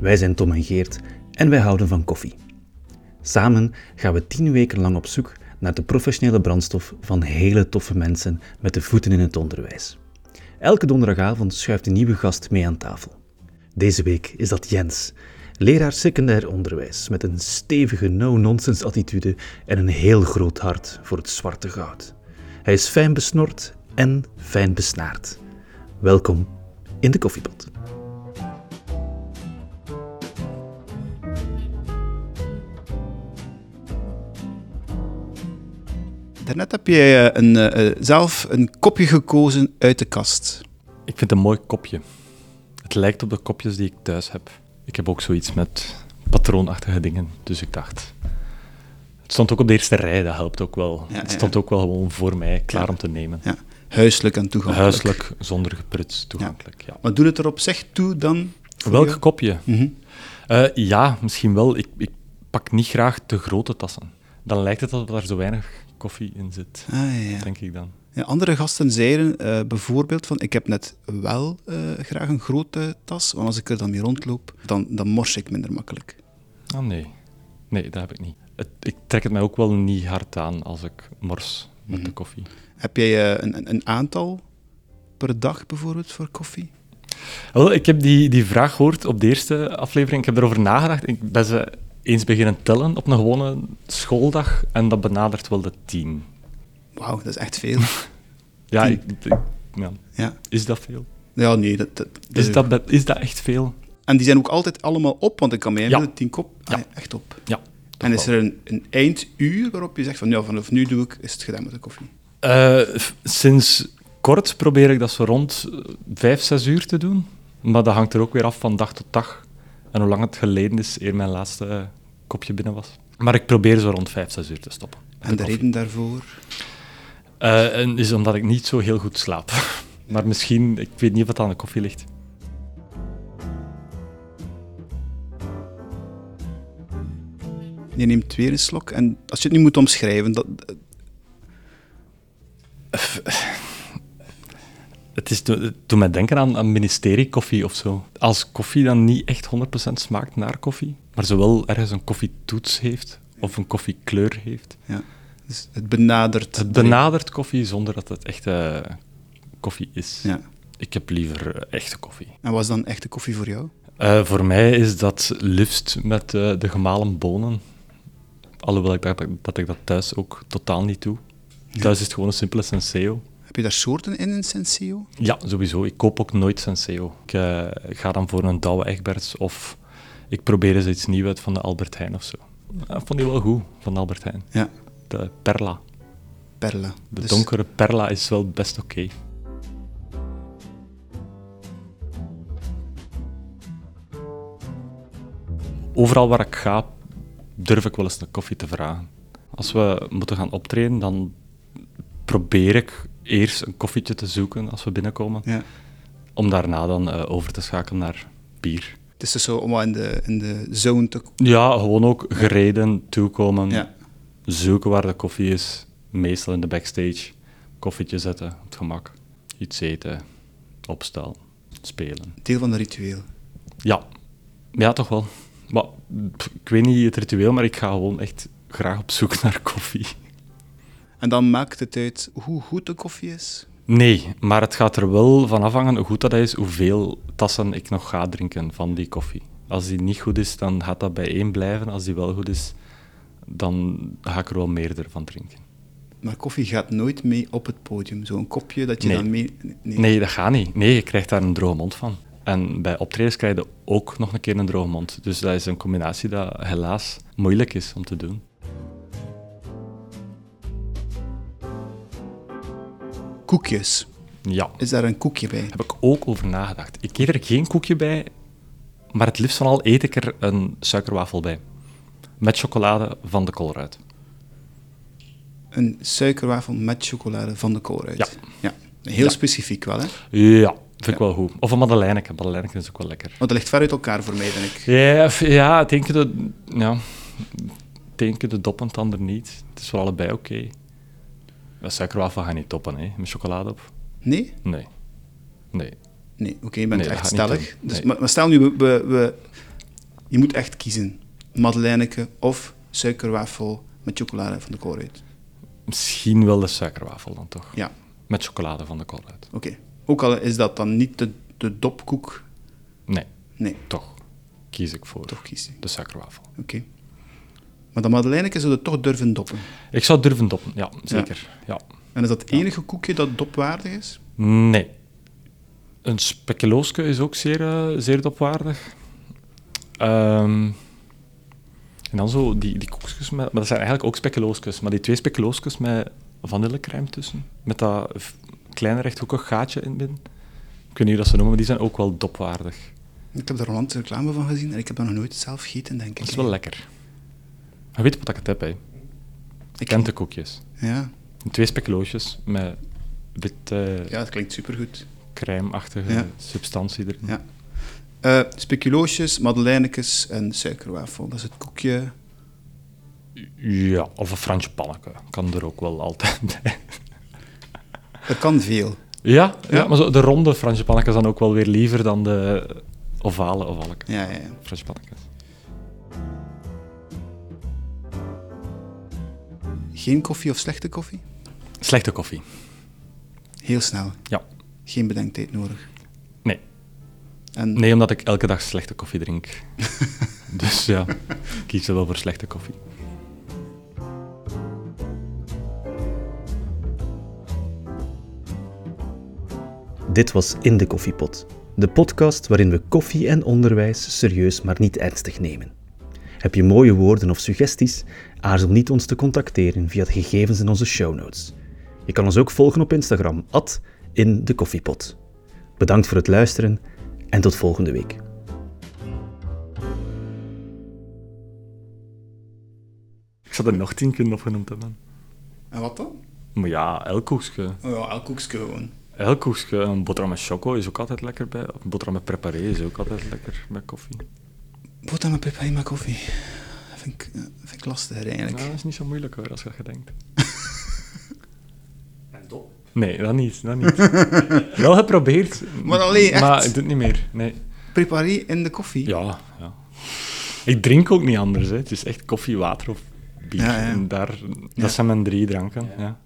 Wij zijn Tom en Geert en wij houden van koffie. Samen gaan we tien weken lang op zoek naar de professionele brandstof van hele toffe mensen met de voeten in het onderwijs. Elke donderdagavond schuift een nieuwe gast mee aan tafel. Deze week is dat Jens, leraar secundair onderwijs met een stevige no-nonsense attitude en een heel groot hart voor het zwarte goud. Hij is fijn besnord en fijn besnaard. Welkom in de koffiepot. Daarnet heb jij eh, een, eh, zelf een kopje gekozen uit de kast. Ik vind het een mooi kopje. Het lijkt op de kopjes die ik thuis heb. Ik heb ook zoiets met patroonachtige dingen, dus ik dacht... Het stond ook op de eerste rij, dat helpt ook wel. Ja, het stond ja. ook wel gewoon voor mij, klaar om te nemen. Ja. Huiselijk en toegankelijk. Huiselijk, zonder gepruts, toegankelijk. Ja. Maar doet het er op zich toe dan? Welk kopje? Mhm. Eh, ja, misschien wel. Ik, ik pak niet graag te grote tassen. Dan lijkt het alsof er zo weinig koffie in zit, Ah, ja, denk ik dan. Ja, andere gasten zeiden eh, bijvoorbeeld van, ik heb net wel eh, graag een grote tas, want als ik er dan mee rondloop, dan, dan mors ik minder makkelijk. Ah, nee. Nee, dat heb ik niet. Het, ik trek het mij ook wel niet hard aan als ik mors met Mhm. de koffie. Heb jij eh, een, een- een aantal per dag bijvoorbeeld voor koffie? Wel, ik heb die, die vraag gehoord op de eerste aflevering. Ik heb erover nagedacht. Ik ben ze eens beginnen tellen op een gewone schooldag en dat benadert wel de tien. Wauw, dat is echt veel. Ja, ik, ik- ja. ja. is dat veel? ja, nee. Dat, dat, Is dat, is dat echt veel? En die zijn ook altijd allemaal op, want ik kan mij Ja. inbeelden, tien kop, Ja. echt op. Ja. En is er een, een einduur waarop je zegt van, ja, vanaf nu doe ik, is het gedaan met de koffie? Eh, sinds kort probeer ik dat zo rond eh, vijf, zes uur te doen. Maar dat hangt er ook weer af van dag tot dag. En hoe lang het geleden is eer mijn laatste eh, kopje binnen was. Maar ik probeer zo rond vijf, zes uur te stoppen. En de reden daarvoor? Eh, is omdat ik niet zo heel goed slaap. maar misschien, ik weet niet of het aan de koffie ligt. Je neemt weer een slok en als je het nu moet omschrijven, dat, Het, is, doet mij denken aan, aan ministeriekoffie of zo. Als koffie dan niet echt 100% smaakt naar koffie, maar zowel ergens een koffietoets heeft of een koffiekleur heeft. ja, dus het benadert... Het benadert koffie zonder dat het echte koffie is. Ja. Ik heb liever echte koffie. En was dan echte koffie voor jou? Eh, voor mij is dat liefst met eh, de gemalen bonen. Alhoewel ik dat, dat ik dat thuis ook totaal niet doe. Thuis is het gewoon een simpele Senseo. Heb je daar soorten in, in Senseo? Ja, sowieso. Ik koop ook nooit Senseo. Ik eh, ga dan voor een Douwe Egberts of ik probeer eens iets nieuws uit van de Albert Heijn of zo. Ik vond die wel goed, van de Albert Heijn. Ja, De Perla. perla. De Dus- donkere Perla is wel best oké. Overal waar ik ga, durf ik wel eens een koffie te vragen. Als we moeten gaan optreden, dan probeer ik eerst een koffietje te zoeken als we binnenkomen, Ja. om daarna dan eh, over te schakelen naar bier. Het is dus zo om in de, in de zone te... Ja, gewoon ook gereden, toekomen, Ja. zoeken waar de koffie is. Meestal in de backstage. Koffietje zetten, op het gemak. Iets eten, opstaan, spelen. Deel van het ritueel. Ja, ja toch wel. Maar, ik weet niet het ritueel, maar ik ga gewoon echt graag op zoek naar koffie. En dan maakt het uit hoe goed de koffie is. Nee, maar het gaat er wel van afhangen hoe goed dat is, hoeveel tassen ik nog ga drinken van die koffie. Als die niet goed is, dan gaat dat bij één blijven. Als die wel goed is, dan ga ik er wel meerdere van drinken. Maar koffie gaat nooit mee op het podium. Zo'n kopje dat je Nee. dan mee... Nee. Nee, dat gaat niet. Nee, je krijgt daar een droge mond van. En bij optredens krijg je ook nog een keer een droge mond. Dus dat is een combinatie dat helaas moeilijk is om te doen. Koekjes. Ja, Is daar een koekje bij? heb ik ook over nagedacht. Ik eet er geen koekje bij, maar het liefst van al eet ik er een suikerwafel bij. Met chocolade van de koolruit. Een suikerwafel met chocolade van de koolruit. Ja. ja. Heel Ja. specifiek wel, hè? Ja, vind ik wel goed. Of een madeleine. Madeleine is ook wel lekker. Want dat ligt ver uit elkaar voor mij, denk ik. Ja, ja het de, ja, het de dop en het ander niet. Het is voor allebei oké. Suikerwafel ga je niet toppen, hè? Met chocolade op. Nee? Nee. Nee. Nee, oké, je bent Nee, echt stellig. Dus, Nee. maar, maar stel nu, we, we, we Je moet echt kiezen. Madeleineke of suikerwafel met chocolade van de koolruit. Misschien wel de suikerwafel dan toch. Ja, Met chocolade van de koolruit. oké. Ook al is dat dan niet de, de dopkoek. Nee, Nee, toch kies ik voor toch kiezen. de suikerwafel. Oké. Maar dat madeleineke zou je toch durven doppen. Ik zou durven doppen, ja, zeker. Ja. En is dat het enige koekje dat dopwaardig is? Nee. Een speculoosje is ook zeer, eh, zeer dopwaardig. Ehm, en dan zo die, die koekjes, met, maar dat zijn eigenlijk ook speculoosjes, maar die twee speculoosjes met vanillecrème tussen, met dat kleine rechthoekig gaatje in het midden. Ik weet niet hoe dat ze noemen, maar die zijn ook wel dopwaardig. Ik heb daar onlangs reclame van gezien en ik heb dat nog nooit zelf gegeten, denk ik. Dat is wel lekker. Je weet wat ik het heb, hè. Ik Kentekoekjes. Ja. Twee speculoosjes met witte ja, dat klinkt supergoed. crème-achtige Ja. substantie erin. Ja. Eh speculoosjes, madeleinekes en suikerwafel. Dat is het koekje. Ja, of een Fransje panneke. Kan er ook wel altijd bij. Er kan veel. Ja, ja. Ja. maar zo, de ronde Fransje pannekes dan ook wel weer liever dan de ovale ovalke. Ja, ja, ja. Fransje pannekes. Geen koffie of slechte koffie? Slechte koffie. Heel snel. Ja. Geen bedenktijd nodig. Nee. En Nee, omdat ik elke dag slechte koffie drink. dus ja, ik kies wel voor slechte koffie. Dit was In de Koffiepot, de podcast waarin we koffie en onderwijs serieus maar niet ernstig nemen. Heb je mooie woorden of suggesties? Aarzel niet ons te contacteren via de gegevens in onze show notes. Je kan ons ook volgen op Instagram, at in de koffiepot. Bedankt voor het luisteren en tot volgende week. Ik zou er nog tien kunnen opgenoemd hebben. En wat dan? Maar ja, elk koekje. Oh ja, elk koekje gewoon. Elk koekje. Een boterham met choco is ook altijd lekker bij. Een boterham met preparé is ook altijd lekker bij koffie. Boterham met peper met koffie. Dat vind ik, eh, vind ik lastiger eigenlijk. Nou, dat is niet zo moeilijk hoor, als je dat denkt. Nee, dat niet. Dat niet. Wel geprobeerd. Maar alleen echt? Maar ik doe het niet meer. Nee. Preparé in de koffie? Ja, ja. Ik drink ook niet anders. Hè. Het is echt koffie, water of bier. Ja, ja. En daar, Ja. dat zijn mijn drie dranken. Ja.